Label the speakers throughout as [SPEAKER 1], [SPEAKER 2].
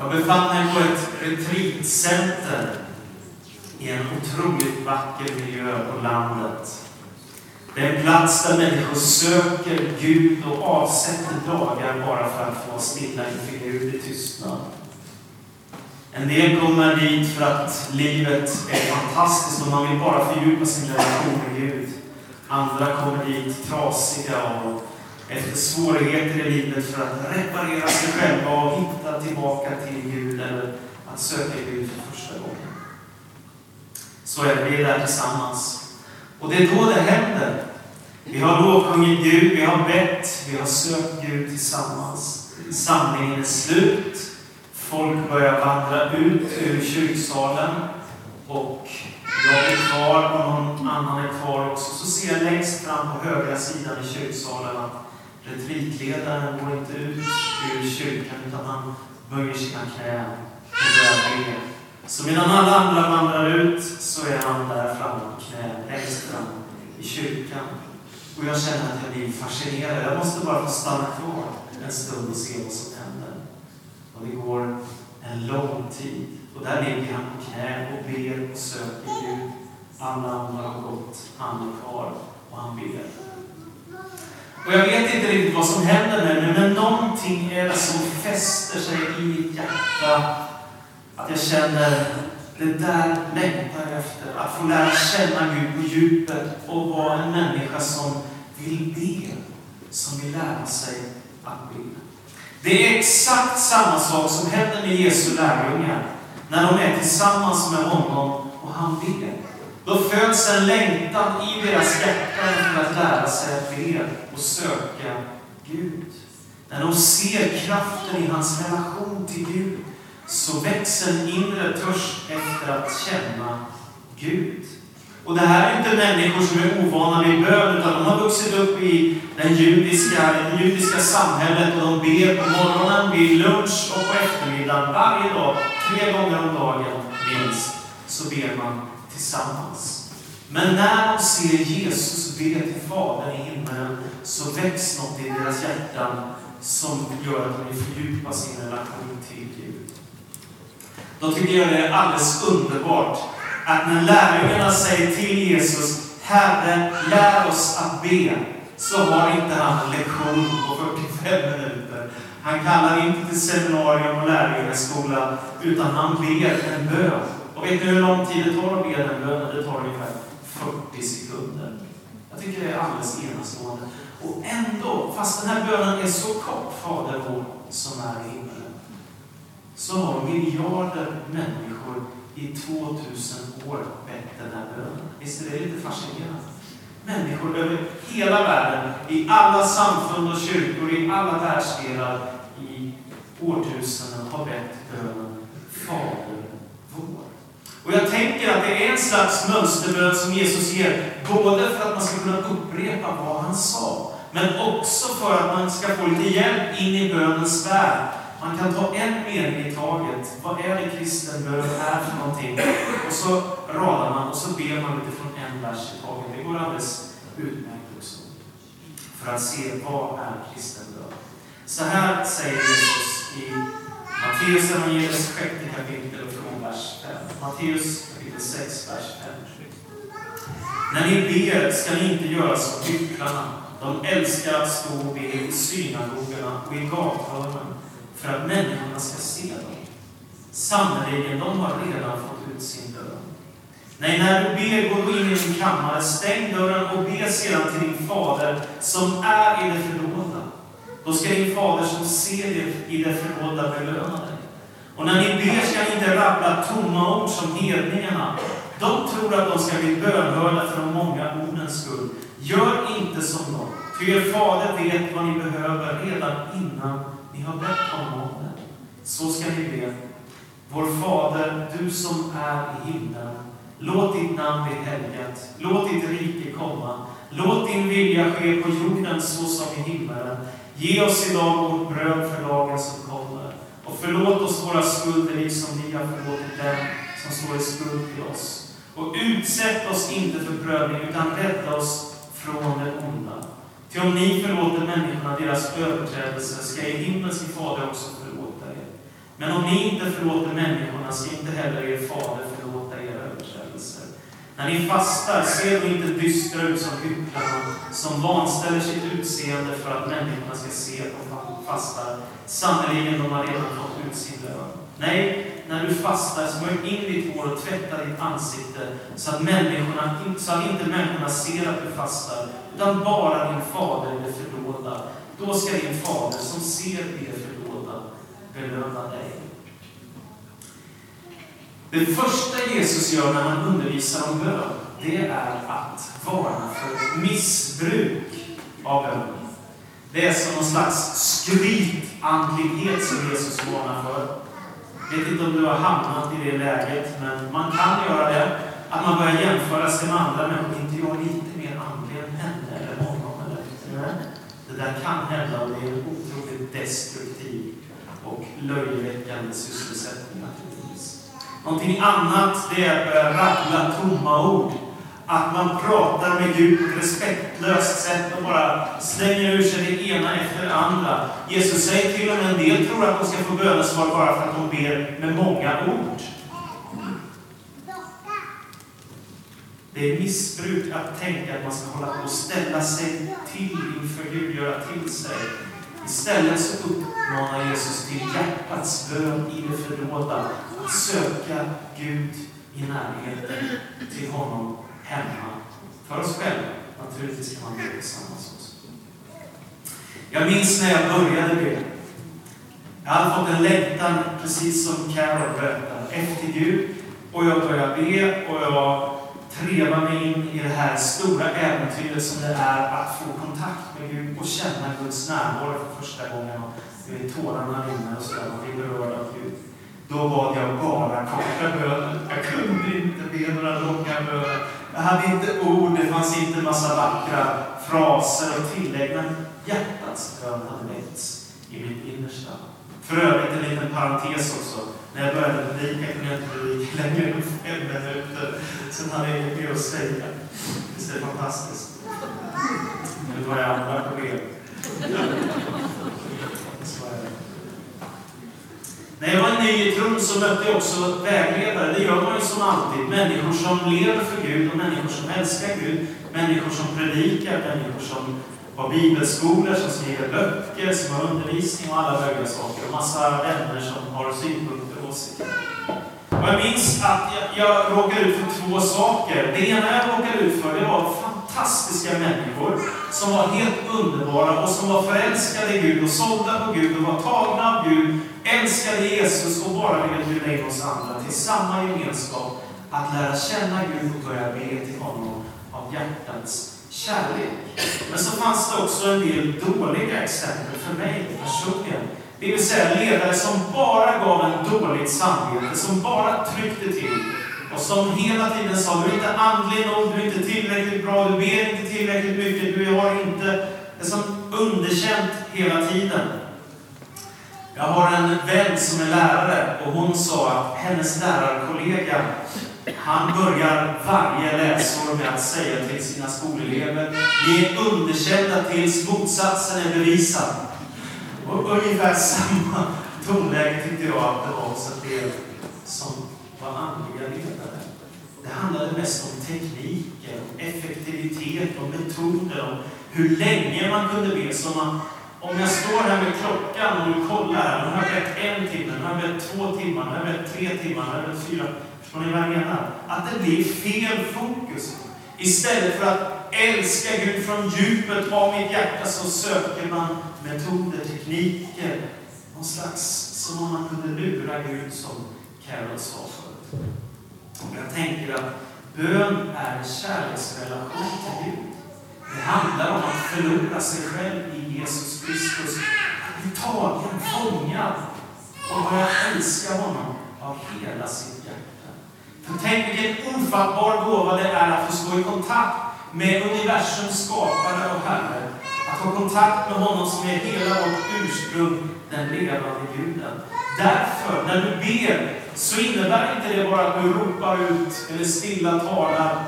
[SPEAKER 1] Jag befann mig på ett retreatcenter i en otroligt vacker miljö på landet. Det är en plats där människor söker Gud och avsätter dagar bara för att få stilla inför Gud i tystnad. En del kommer dit för att livet är fantastiskt och man vill bara fördjupa sin relation med Gud. Andra kommer dit trasiga och efter svårigheter i livet för att reparera sig själva och hitta tillbaka till Gud eller att söka Gud för första gången. Så är det, vi är där tillsammans. Och det är då det händer. Vi har lovsjungit Gud, vi har bett, vi har sökt Gud tillsammans. Samlingen är slut. Folk börjar vandra ut ur kyrksalen. Och jag är kvar och någon annan är kvar också. Så ser jag längst fram på högra sidan i kyrksalen att retreatledaren går inte ut ur kyrkan utan han böjer sina knän och börjar be. Så medan alla andra vandrar ut så är han där framme på knä, längst fram i kyrkan. Och jag känner att jag blir fascinerad. Jag måste bara få stanna kvar en stund och se vad som händer. Och det går en lång tid. Och där ligger han på knä och ber och söker Gud. Alla andra har gått, han är kvar och han ber. Och jag vet inte riktigt vad som händer med mig, men någonting är det som fäster sig i mitt hjärta. Att jag känner, det där längtar jag efter. Att få lära känna Gud på djupet och vara en människa som vill be, som vill lära sig att be. Det är exakt samma sak som händer med Jesu lärjungar när de är tillsammans med honom och han ber. Då föds en längtan i deras hjärtan för att lära sig att be och söka Gud. När de ser kraften i hans relation till Gud så växer en inre törst efter att känna Gud. Och det här är inte människor som är ovana vid bön, utan de har vuxit upp i den judiska, det judiska samhället och de ber på morgonen, vid lunch och på eftermiddagen, varje dag, tre gånger om dagen minst, så ber man tillsammans. Men när de ser Jesus be till Fadern i himmelen så väcks något i deras hjärtan som gör att de vill fördjupa sin relation till Gud. Då tycker jag det är alldeles underbart att när lärjungarna säger till Jesus, Herre, lär oss att be, så har inte han en lektion på 45 minuter. Han kallar inte till seminarium och lärjungaskola, utan han ber en bön. Och vet ni hur lång tid det tar att be den bönen? Det tar ungefär 40 sekunder. Jag tycker det är alldeles enastående. Och ändå, fast den här bönen är så kort, Fader vår som är i himmelen, så har miljarder människor i 2000 år bett den här bönen. Visst är det lite fascinerande? Människor över hela världen, i alla samfund och kyrkor, i alla världsdelar, i årtusenden har bett bönen Fader vår. Och jag tänker att det är en slags mönsterbön som Jesus ger, både för att man ska kunna upprepa vad han sa, men också för att man ska få lite hjälp in i bönens värld. Man kan ta en mening i taget. Vad är det kristen bön är för någonting? Och så radar man och så ber man utifrån en vers i taget. Det går alldeles utmärkt också. För att se vad är kristen bön. Så här säger Jesus i Matteus evangeliets sjätte kapitel från vers 5. Matteus kapitel 6, vers 5. När ni ber ska ni inte göra som hycklarna. De älskar att stå och be i synagogorna och i gathörnen för att människorna ska se dem. Sannerligen, de har redan fått ut sin lön. Nej, när du ber, gå in i din kammare, stäng dörren och be sedan till din fader som är i det förrådda. Då ska din fader som ser i det förrådda belöna dig. Och när ni ber ska ni inte rabbla tomma ord som hedningarna. De tror att de ska bli bönhörda för de många ordens skull. Gör inte som dem, ty er fader vet vad ni behöver redan innan ni har bett honom om det. Så ska ni be. Vår Fader, du som är i himlen. Låt ditt namn bli helgat. Låt ditt rike komma. Låt din vilja ske på jorden så som i himmelen. Ge oss idag vårt bröd för dagen som kommer. Och förlåt oss våra skulder liksom vi har förlåtit dem som står i skuld till oss. Och utsätt oss inte för prövning, utan rädda oss från det onda. Ty om ni förlåter människorna deras överträdelser ska er himmelske Fader också förlåta er. Men om ni inte förlåter människorna ska inte heller er fader. När ni fastar, ser ni inte dystra ut som hycklarna, som vanställer sitt utseende för att människorna ska se att man fastar. Sannerligen, de har redan fått ut sin lön. Nej, när du fastar, smörj in ditt hår och tvätta ditt ansikte så att, människorna, så att inte människorna ser att du fastar, utan bara din fader i det fördolda. Då ska din fader som ser det fördolda belöna dig. Det första Jesus gör när han undervisar om bön, det är att varna för missbruk av bön. Det är som någon slags skrytandlighet som Jesus varnar för. Jag vet inte om du har hamnat i det läget, men man kan göra det. Att man börjar jämföra sig med andra människor. Inte jag lite mer andlig än henne eller honom? Eller? Det där kan hända och det är en otroligt destruktiv och löjeväckande sysselsättning naturligtvis. Någonting annat det är att börja rabbla tomma ord att man pratar med Gud på ett respektlöst sätt och bara slänger ur sig det ena efter det andra. Jesus säger till och med en del tror att de ska få bönesvar bara för att de ber med många ord. Det är missbruk att tänka att man ska hålla på och ställa sig till inför Gud, göra till sig. Istället så uppmanar Jesus till hjärtats bön i det fördolda. Att söka Gud i närheten till honom hemma. För oss själva. Naturligtvis kan man be tillsammans också. Jag minns när jag började be. Jag hade fått en längtan, precis som Carol berättade, efter Gud. Och jag började be och jag trevade mig in i det här stora äventyret som det är att få kontakt med Gud och känna Guds närvaro för första gången. Och tårarna rinner och sådär, man blir berörd av Gud. Då bad jag bara korta böner. Jag kunde inte be några långa böner. Jag hade inte ord, det fanns inte en massa vackra fraser och tillägg, men hjärtats bön hade väckts i mitt innersta. För övrigt en liten parentes också. När jag började predika kunde jag inte predika längre än fem minuter. Sen hade jag inget mer att säga. Visst är det fantastiskt? Nu tar jag andra problem. När jag var ny i tron så mötte jag också vägledare. Det gör man ju som alltid. Människor som lever för Gud och människor som älskar Gud. Människor som predikar, människor som har bibelskolor, som skriver böcker, som har undervisning och alla möjliga saker. Och massa vänner som har synpunkter och åsikter. Och jag minns att jag, jag råkade ut för två saker. Det ena jag råkade ut för, det var fantastiska människor som var helt underbara och som var förälskade i Gud och sålda på Gud och var tagna av Gud älskade Jesus och bara ville bjuda in oss andra till samma gemenskap, att lära känna Gud och börja be till honom av hjärtats kärlek. Men så fanns det också en del dåliga exempel för mig personligen. Det vill säga ledare som bara gav en dåligt samvete, som bara tryckte till och som hela tiden sa du är inte andlig nog, du är inte tillräckligt bra, du ber inte tillräckligt mycket, du har inte... Det som underkänt hela tiden. Jag har en vän som är lärare och hon sa att hennes lärarkollega, han börjar varje läsår med att säga till sina skolelever, ni är underkända tills motsatsen är bevisad. Och ungefär samma tonläge tyckte jag att det var hos en del som var andliga ledare. Det handlade mest om tekniken, om effektivitet, om metoder, om hur länge man kunde be. Som att, om jag står här med klockan och du kollar här, nu har jag bett en timme, nu har jag bett två timmar, nu har jag bett tre timmar, nu har jag bett fyra. Förstår ni vad jag menar? Att det blir fel fokus. Istället för att älska Gud från djupet av mitt hjärta så söker man metoder, tekniker, någon slags, som om man kunde lura Gud som Carol sa förut. Jag tänker att bön är en kärleksrelation till Gud. Det handlar om att förlora sig själv i Jesus Kristus. Att bli tagen, fångad och börja älska honom av hela sitt hjärta. För tänk vilken ofattbar gåva det är att få stå i kontakt med universums skapare och Herre. Att få kontakt med honom som är hela vårt ursprung, den levande guden. Därför, när du ber, så innebär inte det bara att du ropar ut eller stilla talar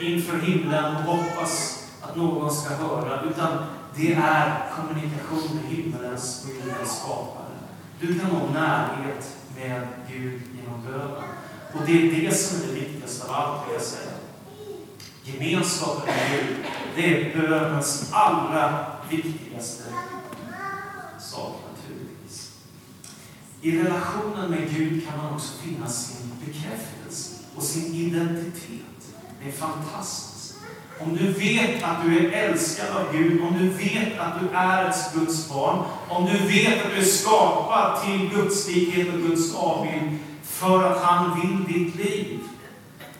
[SPEAKER 1] inför himlen och hoppas att någon ska höra, utan det är kommunikation med himmelens och jordens skapare. Du kan nå närhet med Gud genom bönen. Och det är det som är det viktigaste av allt, vill jag säga. Gemenskapen med Gud, det är bönens allra viktigaste sak. I relationen med Gud kan man också finna sin bekräftelse och sin identitet. Det är fantastiskt. Om du vet att du är älskad av Gud, om du vet att du är ett Guds barn, om du vet att du är skapad till Guds likhet och Guds avbild för att han vill ditt liv,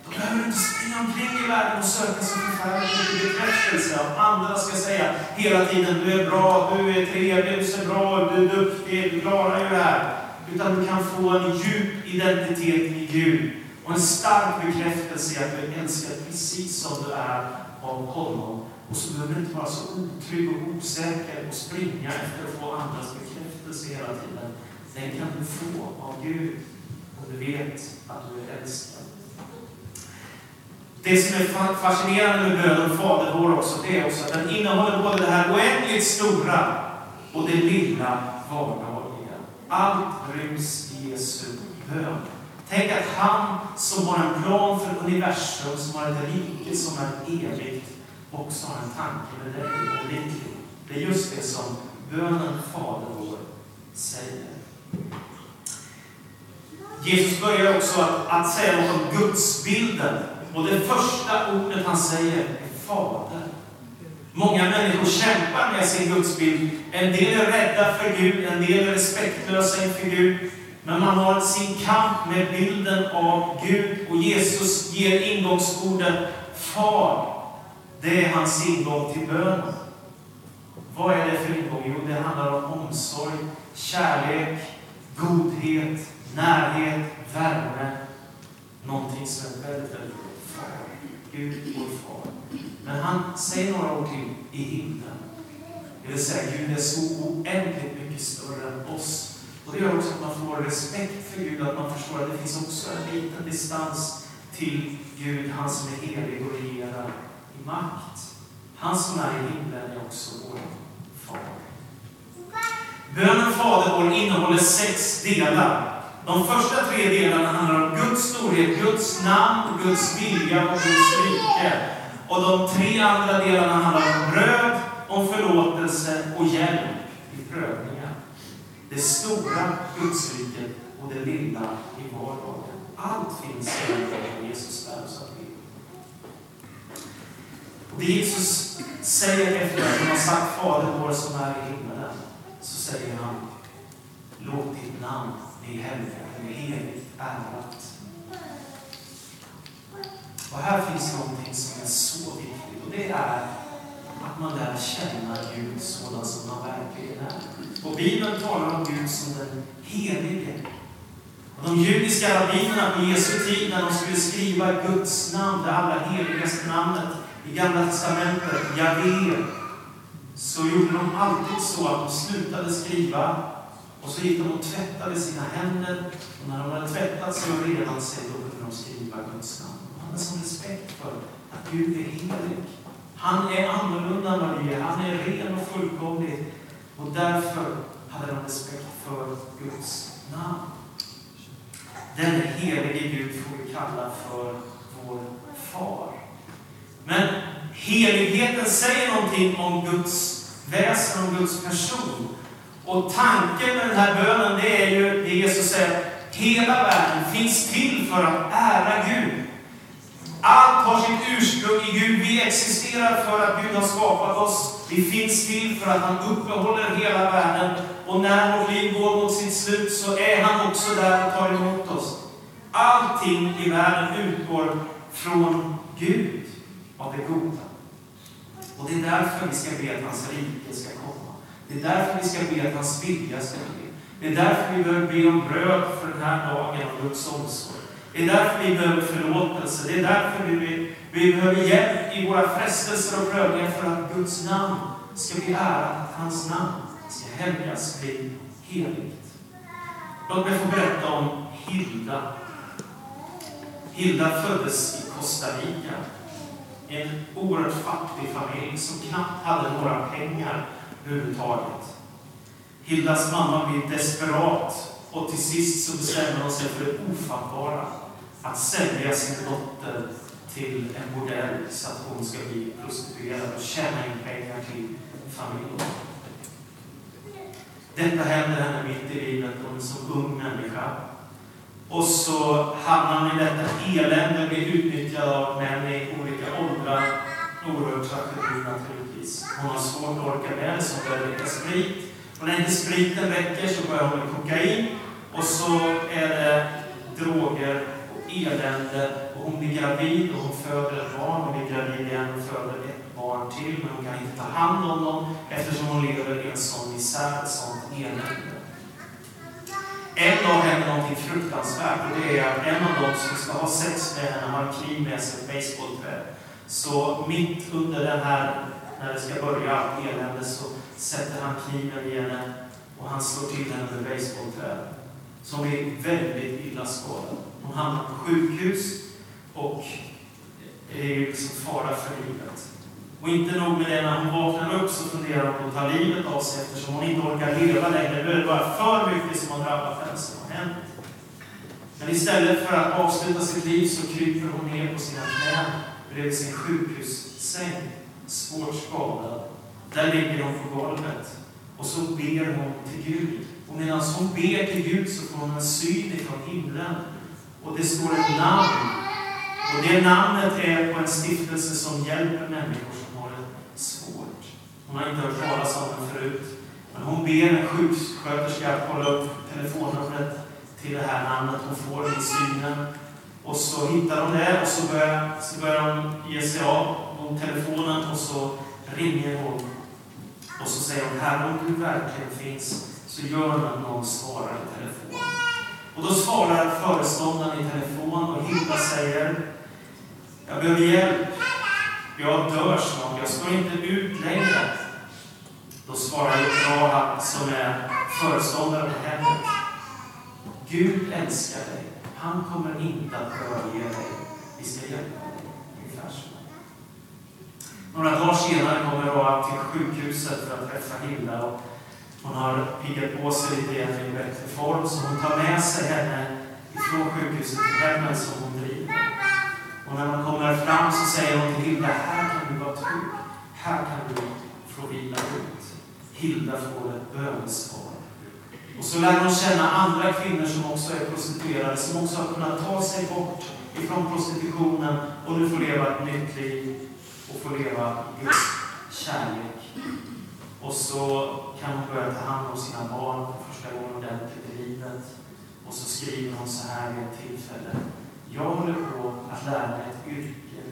[SPEAKER 1] då behöver du inte springa omkring i världen och söka så förfärligt mycket bekräftelse av andra ska säga hela tiden du är bra, du är trevlig, du ser bra ut, du är duktig, du klarar ju det här. Utan du kan få en djup identitet i Gud och en stark bekräftelse i att du är älskad precis som du är av honom. Och så behöver du inte vara så otrygg och osäker och springa efter att få andras bekräftelse hela tiden. Den kan du få av Gud och du vet att du är älskad. Det som är fascinerande med bönen Fader vår också, det är också att den innehåller både det här oändligt stora och det lilla vardagliga. Allt ryms i Jesu bön. Tänk att han som har en plan för universum, som har ett rike som är evigt, också har en tanke med dig och ditt liv. Det är just det som bönen Fader vår säger. Jesus börjar också att, att säga något om gudsbilden. Och det första ordet han säger är Fader. Många människor kämpar med sin gudsbild. En del är rädda för Gud, en del är respektlösa inför Gud. Men man har sin kamp med bilden av Gud och Jesus ger ingångsorden Far. Det är hans ingång till bönen. Vad är det för ingång? Jo, det handlar om omsorg, kärlek, godhet, närhet, värme. Någonting som är väldigt, väldigt Far. Gud, vår far. Men han säger några ord till i himlen. Det vill säga, Gud är så oändligt mycket större än oss. Och det gör också att man får respekt för Gud, att man förstår att det finns också en liten distans till Gud, han som är helig och regerar i makt. Han som är i himlen är också vår far. Bönen Fader vår innehåller sex delar. De första tre delarna handlar om Guds storhet, Guds namn, Guds vilja och Guds rike. Och de tre andra delarna handlar om bröd, om förlåtelse och hjälp i prövningar. Det stora Gudsriket och det lilla i vardagen. Allt finns i den Jesus lär oss att. Det Jesus säger efter att han har sagt Fader vår som är i himmelen, så säger han Låt ditt namn bli helgat, bli heligt ärat. Och här finns någonting som är så viktigt och det är att man lär känna Gud sådan som han verkligen är. Och Bibeln talar om Gud som den helige. Och de judiska rabbinerna på Jesu tid, när de skulle skriva Guds namn, det allra heligaste namnet i Gamla Testamentet, Javé, så gjorde de alltid så att de slutade skriva och så gick de och tvättade sina händer. Och när de hade tvättat sig och renat sig, då kunde de skriva Guds namn. De hade sån respekt för att Gud är helig. Han är annorlunda än vad vi är. Han är ren och fullkomlig. Och därför hade de respekt för Guds namn. Den helige Gud får vi kalla för vår far. Men heligheten säger någonting om Guds väsen, om Guds person. Och tanken med den här bönen, det är ju det Jesus säger, hela världen finns till för att ära Gud. Allt har sitt ursprung i Gud. Vi existerar för att Gud har skapat oss. Vi finns till för att han uppehåller hela världen. Och när vårt liv går mot sitt slut så är han också där och tar emot oss. Allting i världen utgår från Gud, av det goda. Och det är därför vi ska be att hans rike ska komma. Det är därför vi ska be att hans vilja ska ske. Det är därför vi behöver be om bröd för den här dagen och Guds omsorg. Det är därför vi behöver förlåtelse. Det är därför vi, vi behöver hjälp i våra frestelser och prövningar för att Guds namn ska bli ärat, att hans namn ska helgas, bli heligt. Låt mig få berätta om Hilda. Hilda föddes i Costa Rica. En oerhört fattig familj som knappt hade några pengar överhuvudtaget. Hildas mamma blir desperat Och till sist så bestämmer hon sig för det ofattbara. Att sälja sin dotter till en bordell så att hon ska bli prostituerad och tjäna in pengar till familjen. Detta händer henne mitt i livet, hon som ung människa. Och så hamnar hon i detta elände, blir utnyttjad av män i olika åldrar. Oerhört tragedi naturligtvis. Hon har svårt att orka med det, så hon börjar dricka sprit. Och när inte spriten räcker så börjar hon med kokain. Och så är det droger och elände. Och hon blir gravid och hon föder ett barn. Hon blir gravid igen och föder ett barn till. Men hon kan inte ta hand om dem eftersom hon lever i en sån misär, ett sånt elände. En dag händer någonting fruktansvärt och det är att en av dem som ska ha sex med henne har en kniv med sig, ett basebollträ. Så mitt under den här, när det ska börja allt elände, så sätter han kniven i henne och han slår till henne med basebollträ. Så hon blir väldigt illa skadad. Hon hamnar på sjukhus och är liksom fara för livet. Och inte nog med det, när hon vaknar upp så funderar hon på att ta livet av sig eftersom hon inte orkar leva längre. Nu är det bara för mycket som har drabbat henne som har hänt. Men istället för att avsluta sitt liv så kryper hon ner på sina knän bredvid sin sjukhussäng, svårt skadad. Där ligger hon på golvet och så ber hon till Gud. Och medan hon ber till Gud så får hon en syn ifrån himlen. Och det står ett namn. Och det namnet är på en stiftelse som hjälper människor som har det svårt. Hon har inte hört talas om den förut. Men hon ber en sjuksköterska att kolla upp telefonnumret till det här namnet. Hon får det i synen. Och så hittar hon det och så börjar, så börjar hon ge sig av om telefonen och så ringer hon. Och så säger hon, Herre, om du verkligen finns så gör att någon svarar i telefon. Och då svarar föreståndaren i telefon och Hilda säger, jag behöver hjälp. Jag dör snart, jag står inte ut längre. Då svarar Klara, som är föreståndare på hemmet. Gud älskar dig. Han kommer inte att överge dig. Vi ska hjälpa dig. Några dagar senare kommer Rahab till sjukhuset för att träffa Hilda. Och hon har piggat på sig lite igen i bättre form, så hon tar med sig henne ifrån sjukhuset till hemmet som hon driver. Och när man kommer fram så säger hon till Hilda, här kan du vara trygg. Här kan du få vila ut. Hilda får ett bönesvar. Och så lär hon känna andra kvinnor som också är prostituerade, som också har kunnat ta sig bort ifrån prostitutionen och nu får leva ett nytt liv och få leva Guds kärlek. Och så kan hon börja ta hand om sina barn för första gången ordentligt i livet. Och så skriver hon så här vid ett tillfälle. Jag håller på att lära mig ett yrke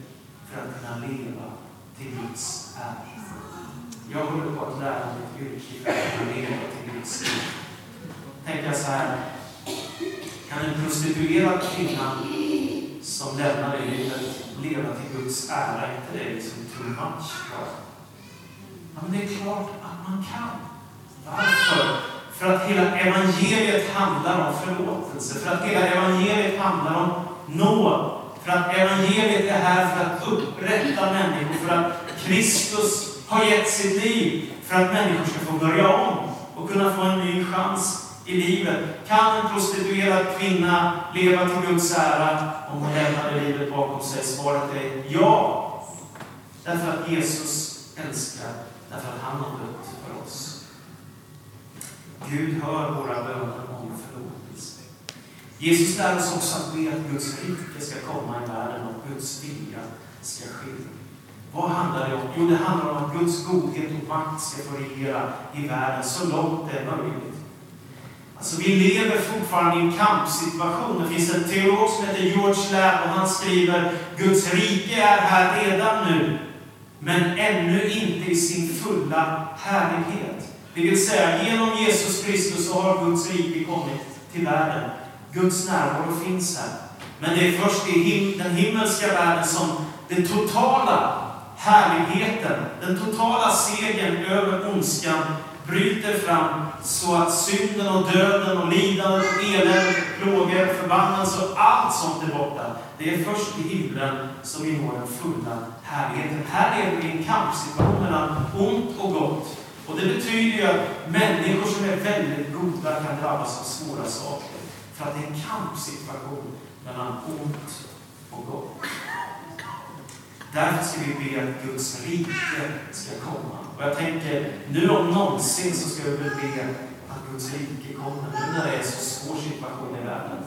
[SPEAKER 1] för att kunna leva till Guds ära. Jag håller på att lära mig ett yrke för att kunna leva till Guds ära. Tänker jag så här. Kan en prostituerad kvinna som lämnar dig att leva till Guds ära? Inte det liksom too much? Ja, men det är klart att man kan. Varför? För att hela evangeliet handlar om förlåtelse. För att hela evangeliet handlar om nåd. För att evangeliet är här för att upprätta människor, för att Kristus har gett sitt liv för att människor ska få börja om och kunna få en ny chans i livet. Kan en prostituerad kvinna leva till Guds ära om hon lämnade livet bakom sig? Svaret är ja. Därför att Jesus älskar, därför att han har dött för oss. Gud hör våra böner om förlåtelse. Jesus lär oss också att be att Guds rike ska komma i världen och Guds vilja ska ske. Vad handlar det om? Jo, det handlar om att Guds godhet och makt ska få regera i världen så långt det är möjligt. Alltså, vi lever fortfarande i en kampsituation. Det finns en teolog som heter George Lab och han skriver Guds rike är här redan nu, men ännu inte i sin fulla härlighet. Det vill säga, genom Jesus Kristus så har Guds rike kommit till världen. Guds närvaro finns här. Men det är först i him den himmelska världen som den totala härligheten, den totala segern över ondskan bryter fram så att synden och döden och lidandet och eländet, plågor, förbannelse och allt sånt är borta. Det är först i himlen som vi når den fulla härligheten. Här är vi i en kampsituation mellan ont och gott. Och det betyder ju att människor som är väldigt goda kan drabbas av svåra saker. För att det är en kampsituation mellan ont och gott. Därför ska vi be att Guds rike ska komma. Och jag tänker, nu om någonsin så ska vi väl be att Guds rike kommer, nu när det är en så svår situation i världen.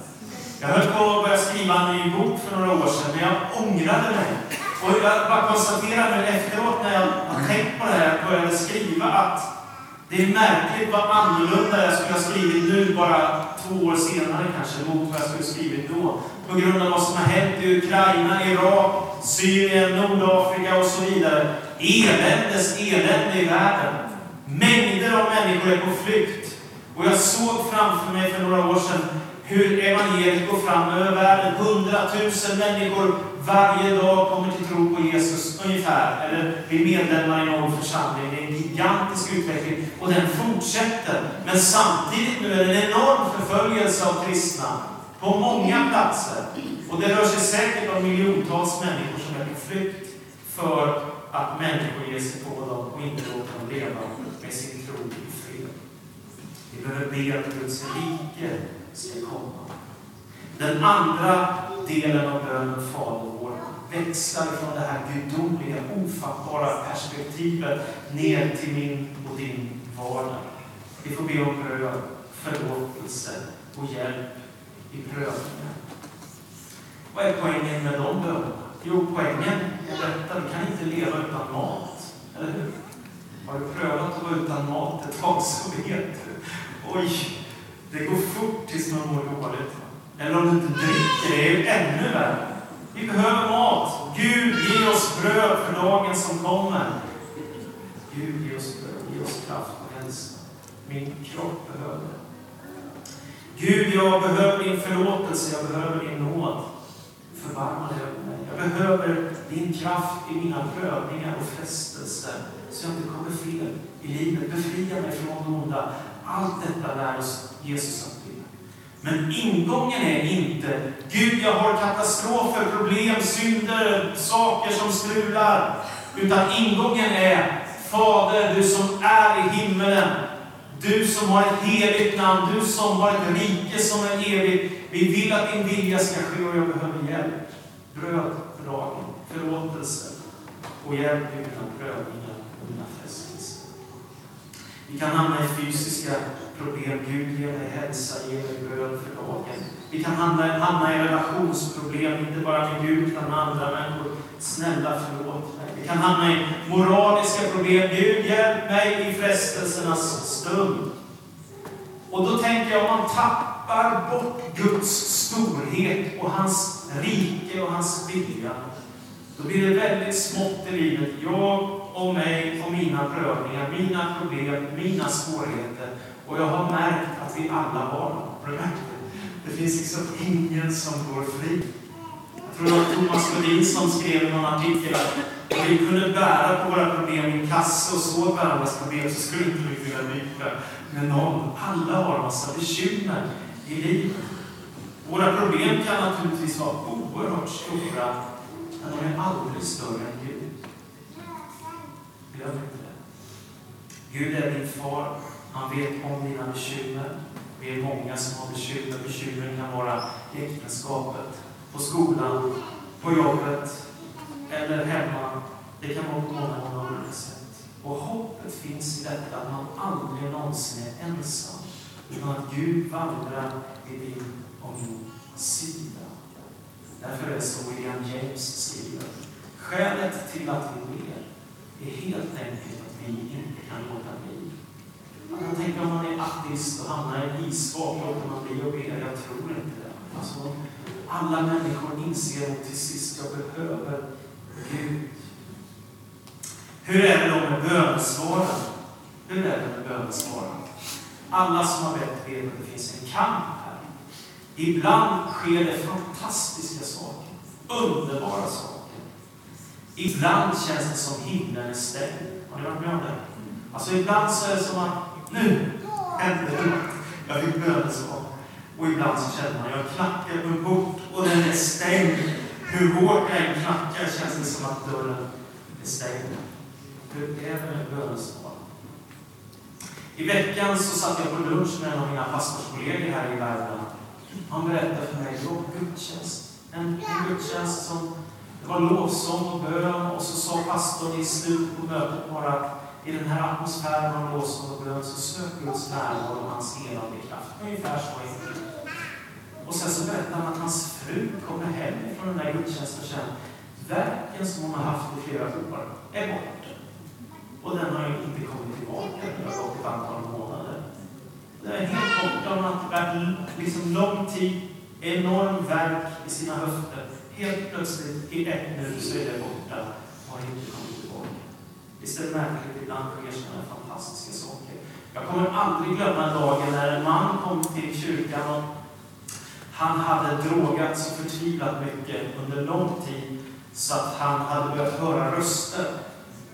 [SPEAKER 1] Jag höll på att börja skriva en ny bok för några år sedan, men jag ångrade mig. Och jag bara konstaterar nu efteråt när jag har tänkt på det här, började skriva, att det är märkligt vad annorlunda jag skulle ha skrivit nu, bara två år senare kanske, mot vad jag skulle ha skrivit då. På grund av vad som har hänt i Ukraina, Irak, Syrien, Nordafrika och så vidare. Eländes elände i världen. Mängder av människor är på flykt. Och jag såg framför mig för några år sedan hur evangeliet går fram över världen. Hundratusen människor varje dag kommer till tro på Jesus ungefär, eller blir medlemmar i någon församling. Det är en gigantisk utveckling och den fortsätter. Men samtidigt nu är det en enorm förföljelse av kristna på många platser. Och det rör sig säkert om miljontals människor som är på flykt för att människor ger sig på dem och inte låter dem leva med sin tro i fred. Vi behöver be att Guds rike ska komma. Den andra delen av bönen Fader vår växlar från det här gudomliga, ofattbara perspektivet ner till min och din vardag. Vi får be om bröd, förlåtelse och hjälp i prövningen. Vad är poängen med de bönerna? Jo, poängen är detta, vi kan inte leva utan mat. Eller hur? Har du prövat att vara utan mat ett tag så vet du. Oj, det går fort tills man mår dåligt. Eller om du inte dricker, det är ju ännu värre. Vi behöver mat. Gud, ge oss bröd för dagen som kommer. Gud, ge oss bröd, ge oss kraft och hälsa. Min kropp behöver det. Gud, jag behöver din förlåtelse, jag behöver din nåd. Förbarma dig över mig. Jag behöver din kraft i mina prövningar och frestelser, så jag inte kommer fel i livet. Befria mig från det onda. Allt detta lär oss Jesus att be. Men ingången är inte Gud, jag har katastrofer, problem, synder, saker som strular. Utan ingången är Fader, du som är i himmelen. Du som har ett heligt namn, du som har ett rike som är evigt. Vi vill att din vilja ska ske och jag behöver hjälp. Bröd för dagen, förlåtelse och hjälp i mina prövningar och mina frestelser. Vi kan hamna i fysiska problem. Gud, ge mig hälsa, ge mig bröd för dagen. Vi kan hamna, hamna i relationsproblem, inte bara med Gud utan med andra människor. Snälla, förlåt mig. Vi kan hamna i moraliska problem. Gud, hjälp mig i frestelsernas stund. Och då tänker jag, om man tappar bort Guds storhet och hans rike och hans vilja, då blir det väldigt smått i livet. Jag om mig och mina prövningar, mina problem, mina svårigheter. Och jag har märkt att vi alla har dem. Det? Finns liksom ingen som går fri. Jag tror det var Thomas Ledin som skrev i någon artikel att om vi kunde bära på våra problem i en kasse och såg varandras problem så skulle inte vi kunna byta med någon. Alla har massa bekymmer i livet. Våra problem kan naturligtvis vara oerhört stora, men de är aldrig större än Glöm inte det. Gud är din far. Han vet om dina bekymmer. Vi är många som har bekymmer. Bekymren kan vara i äktenskapet, på skolan, på jobbet eller hemma. Det kan vara på många, många olika sätt. Och hoppet finns i detta att man aldrig någonsin är ensam. Utan att Gud vandrar vid din och min sida. Därför är det så William James skriver. Skälet till att vi ler, det är helt enkelt att vi inte kan låta bli. Man tänker om man är ateist och hamnar i en isvak, låter man bli att be? Jag tror inte det. Alltså, alla människor inser nog till sist, jag behöver Gud. Hur är det då med bönesvaren? Hur är det med bönesvaren? Alla som har bett vet att det finns en kamp här. Ibland sker det fantastiska saker, underbara saker. Ibland känns det som himlen är stängd. Har ni varit med om det? Alltså ibland så är det som att nu händer det något. Jag fick bönesvar. Och ibland så känner man, jag knackar på en port och den är stängd. Hur hårt jag än knackar känns det som att dörren är stängd. Hur är det med bönesvar? I veckan så satt jag på lunch med en av mina pastorskollegor här i Värmland. Han berättade för mig, om gudstjänst. En, en gudstjänst som, det var lovsång och bön och så sa pastorn i slutet på mötet bara att i den här atmosfären av lovsång och bön så sök Guds närvaro och hans helande kraft. Ungefär så enkelt. Och sen så berättar han att hans fru kommer hem från den där gudstjänsten sen. verken som hon har haft i flera år är borta. Och den har ju inte kommit tillbaka. Det har gått ett antal månader. Den är helt borta. Hon har varit liksom lång tid, enorm verk i sina höfter. Helt plötsligt, i ett nu, så är det borta och har inte kommit tillbaka. Visst är det märkligt? Ibland sker sådana fantastiska saker. Jag kommer aldrig glömma dagen när en man kom till kyrkan och han hade drogats så förtvivlat mycket under lång tid så att han hade börjat höra röster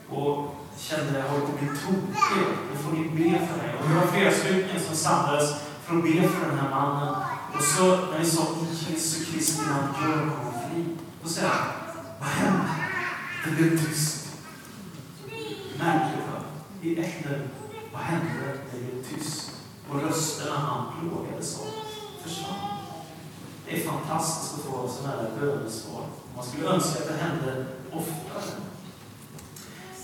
[SPEAKER 1] och kände att jag håller på att bli tokig. Nu får ni be för mig. Och det var flera stycken som samlades för att be för den här mannen. Och så när vi sa i Jesu Kristi namn, gör honom. Då säger han, vad hände? Det blev tyst. Märkligt va? I ett vad hände? Det blev tyst. Och rösterna han plågades av försvann. Det är fantastiskt att få sådana här bönesvar. Man skulle önska att det hände oftare.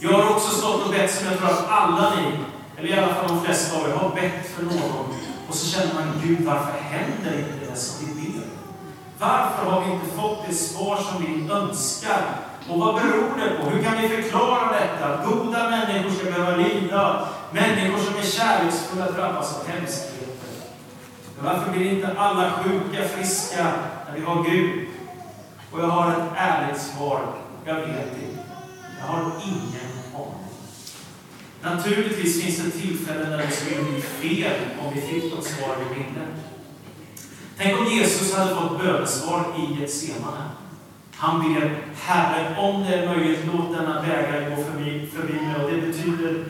[SPEAKER 1] Jag har också stått och bett som jag tror att alla ni, eller i alla fall de flesta av er, har bett för någon. Och så känner man, Gud, varför händer inte det som vi ber? Varför har vi inte fått det svar som vi önskar? Och vad beror det på? Hur kan vi förklara detta? Goda människor ska behöva lida. Människor som är kärleksfulla drabbas av hemskheter. Men varför blir inte alla sjuka friska när vi har Gud? Och jag har ett ärligt svar. Jag vet inte. Jag har ingen aning. Naturligtvis finns det tillfällen när det skulle bli fel om vi fick de svar vi ville. Tänk om Jesus hade fått bönesvar i Getsemane. Han ber, Herre, om det är möjligt, låt denna vägar gå förbi, förbi mig. Och det betyder,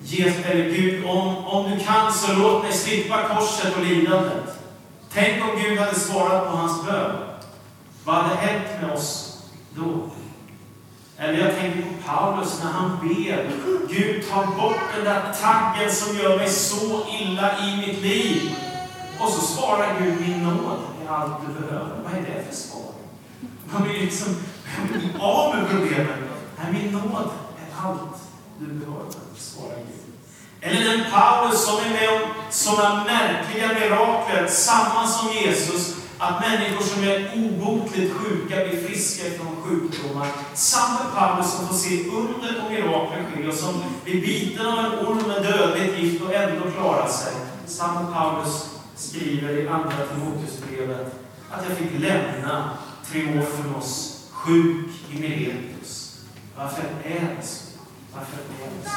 [SPEAKER 1] Jesus, eller Gud, om, om du kan så låt mig slippa korset och lidandet. Tänk om Gud hade svarat på hans bön. Vad hade hänt med oss då? Eller jag tänker på Paulus när han ber, Gud ta bort den där taggen som gör mig så illa i mitt liv. Och så svarar Gud, min nåd är allt du behöver. Vad är det för svar? Man liksom, blir liksom av med problemen. Nej, min nåd är allt du behöver, svarar Gud. Eller den Paulus som är med om sådana märkliga mirakler, samma som Jesus, att människor som är obotligt sjuka blir friska från sjukdomar. Samma Paulus som får se under och mirakler ske och som blir biten av en orm med dödligt gift och ändå klarar sig. Samma Paulus skriver i Andra Timoteusbrevet att jag fick lämna Triomfos sjuk i Miletus. Varför är det så? Varför är det så?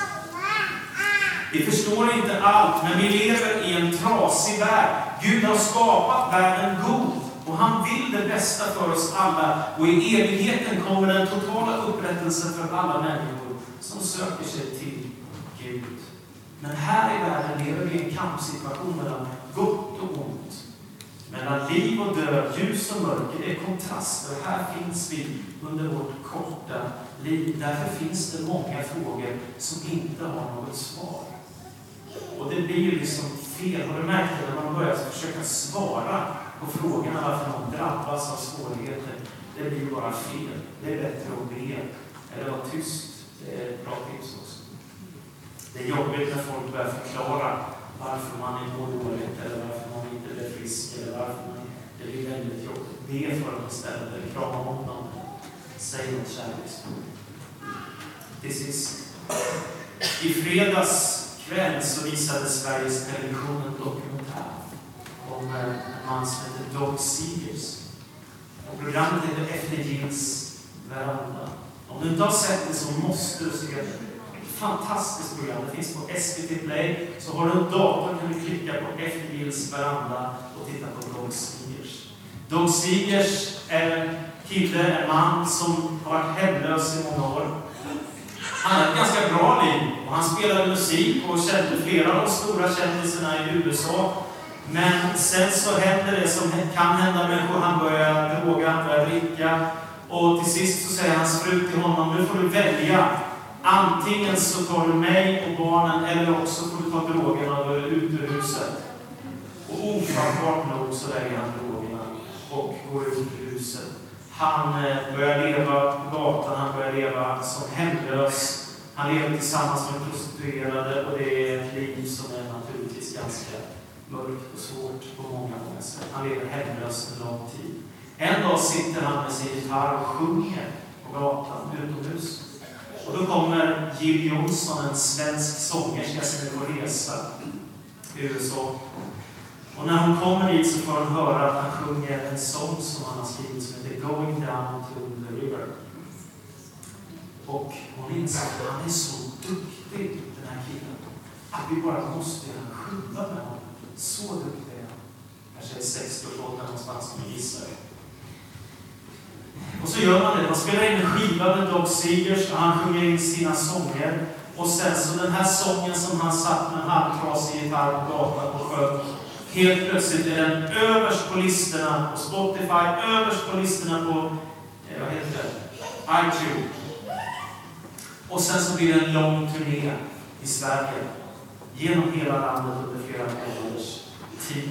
[SPEAKER 1] Vi förstår inte allt, men vi lever i en trasig värld. Gud har skapat världen god och han vill det bästa för oss alla. Och i evigheten kommer den totala upprättelsen för alla människor som söker sig till Gud. Men här i världen lever vi i en kampsituation mellan gott och ont. Mellan liv och död, ljus och mörker. Det är kontraster. Här finns vi under vårt korta liv. Därför finns det många frågor som inte har något svar. Och det blir ju liksom fel. Har du märkt det när man börjar försöka svara på frågorna varför man drabbas av svårigheter? Det blir bara fel. Det är bättre att be eller vara tyst. Det är ett bra tips också. Det är jobbigt när folk börjar förklara varför man mår dåligt eller varför eller frisk eller varför man Det blir väldigt jobbigt. Be för honom istället krama om. Säg något kärleksfullt. Till sist. I fredags kväll så visade Sveriges Television en dokumentär om eh, en man som heter Doc Seegers. Och programmet heter Efter Jeans veranda. Om du inte har sett det så måste du se det. Fantastiskt program. Det finns på SVT Play. Så har du en dator kan du klicka på FBLs veranda och titta på Dog Seegers. Dog Seegers är en kille, en man som har varit hemlös i många år. Han hade ett ganska bra liv och han spelade musik och kände flera av de stora kändisarna i USA. Men sen så händer det som kan hända människor. Han börjar droga, han börjar dricka. Och till sist så säger hans fru till honom, nu får du välja. Antingen så tar du mig och barnen eller också får du ta drogerna och är ut ur huset. Och ofattbart nog så lägger han drogerna och går ut ur huset. Han eh, börjar leva på gatan, han börjar leva som hemlös. Han lever tillsammans med prostituerade och det är ett liv som är naturligtvis ganska mörkt och svårt på många, många sätt. Han lever hemlös under lång tid. En dag sitter han med sin gitarr och sjunger på gatan utomhus. Och då kommer Jill Johnson, en svensk sångerska som är på resa i USA. Och när hon kommer dit så får hon höra att han sjunger en sång som han har skrivit som heter Going down to the river. Och hon inser att han är så duktig, den här killen, att vi bara måste göra en skiva med honom. Så duktig är han. Kanske är 60-årsåldern någonstans, om jag gissar. Och så gör man det. Man spelar in en skiva med Doug Seegers och han sjunger in sina sånger. Och sen så den här sången som han satt med halvtrasig gitarr på gatan och sjöng. Helt plötsligt är den överst på listorna på Spotify, överst på listorna på, eh, vad heter det, iTunes. Och sen så blir det en lång turné i Sverige. Genom hela landet under flera månaders tid.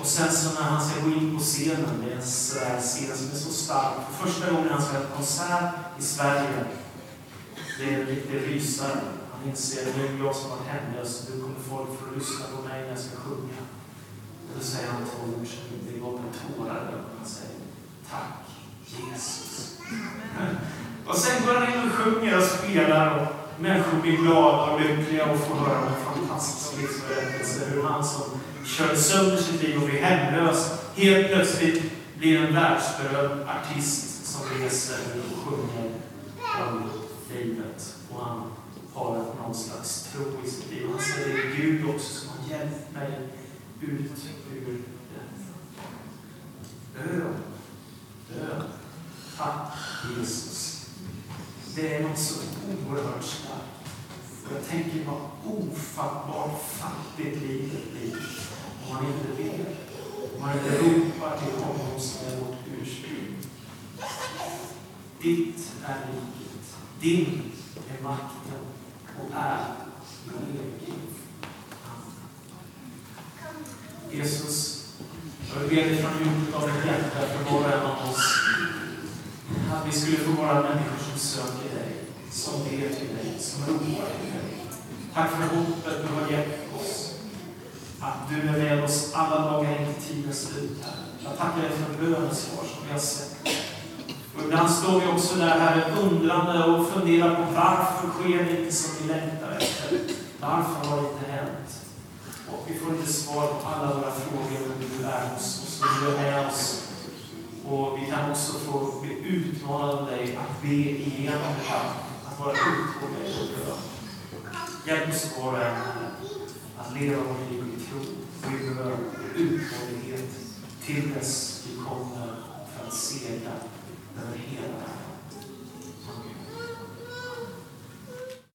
[SPEAKER 1] Och sen så när han ska gå in på scenen, det är en scen som är så stark. För första gången han ska ha konsert i Sverige, det är en riktig rysare. Han inser att nu är jag som har hemlös, nu kommer folk få lyssna på mig när jag ska sjunga. Och då säger han två ord som inte går med tårar i ögonen. Han säger Tack Jesus. Och sen går han in och sjunger och spelar och människor blir glada och lyckliga och får höra en fantastisk livsberättelse hur han som körde sönder sitt liv och blev hemlös helt plötsligt blir en världsberömd artist som reser och sjunger om livet. Och han har någon slags tro i sitt liv. Han säger det är Gud också som har hjälpt mig ut ur den. Död. Död. Tack Jesus. Det är något så oerhört starkt. Och jag tänker vad ofattbart fattigt livet blir om man inte ber. Om man inte ropar till honom som är vårt ursprung. Ditt är riket. Din är makten och är i evighet. Jesus, jag ber dig från djupet av ditt hjärta för var och en av oss att vi skulle få vara människor som söker dig, som ber till dig, som ropar till dig. Tack för hoppet du har gett oss. Att du är med oss alla dagar in till tidens slut. Jag tackar dig för bönesvar som vi har sett. Och ibland står vi också där, Herre, undrande och funderar på varför sker det inte som vi längtar efter? Varför har det inte hänt? Och vi får inte svar på alla våra frågor, men du är hos oss, du är med oss. Och vi kan också få bli utmanade av dig att be igenom det här, att vara uthålliga i vår bön. Hjälp oss var och en att leva vårt liv och i uthållighet till dess vi kommer för att segra över hela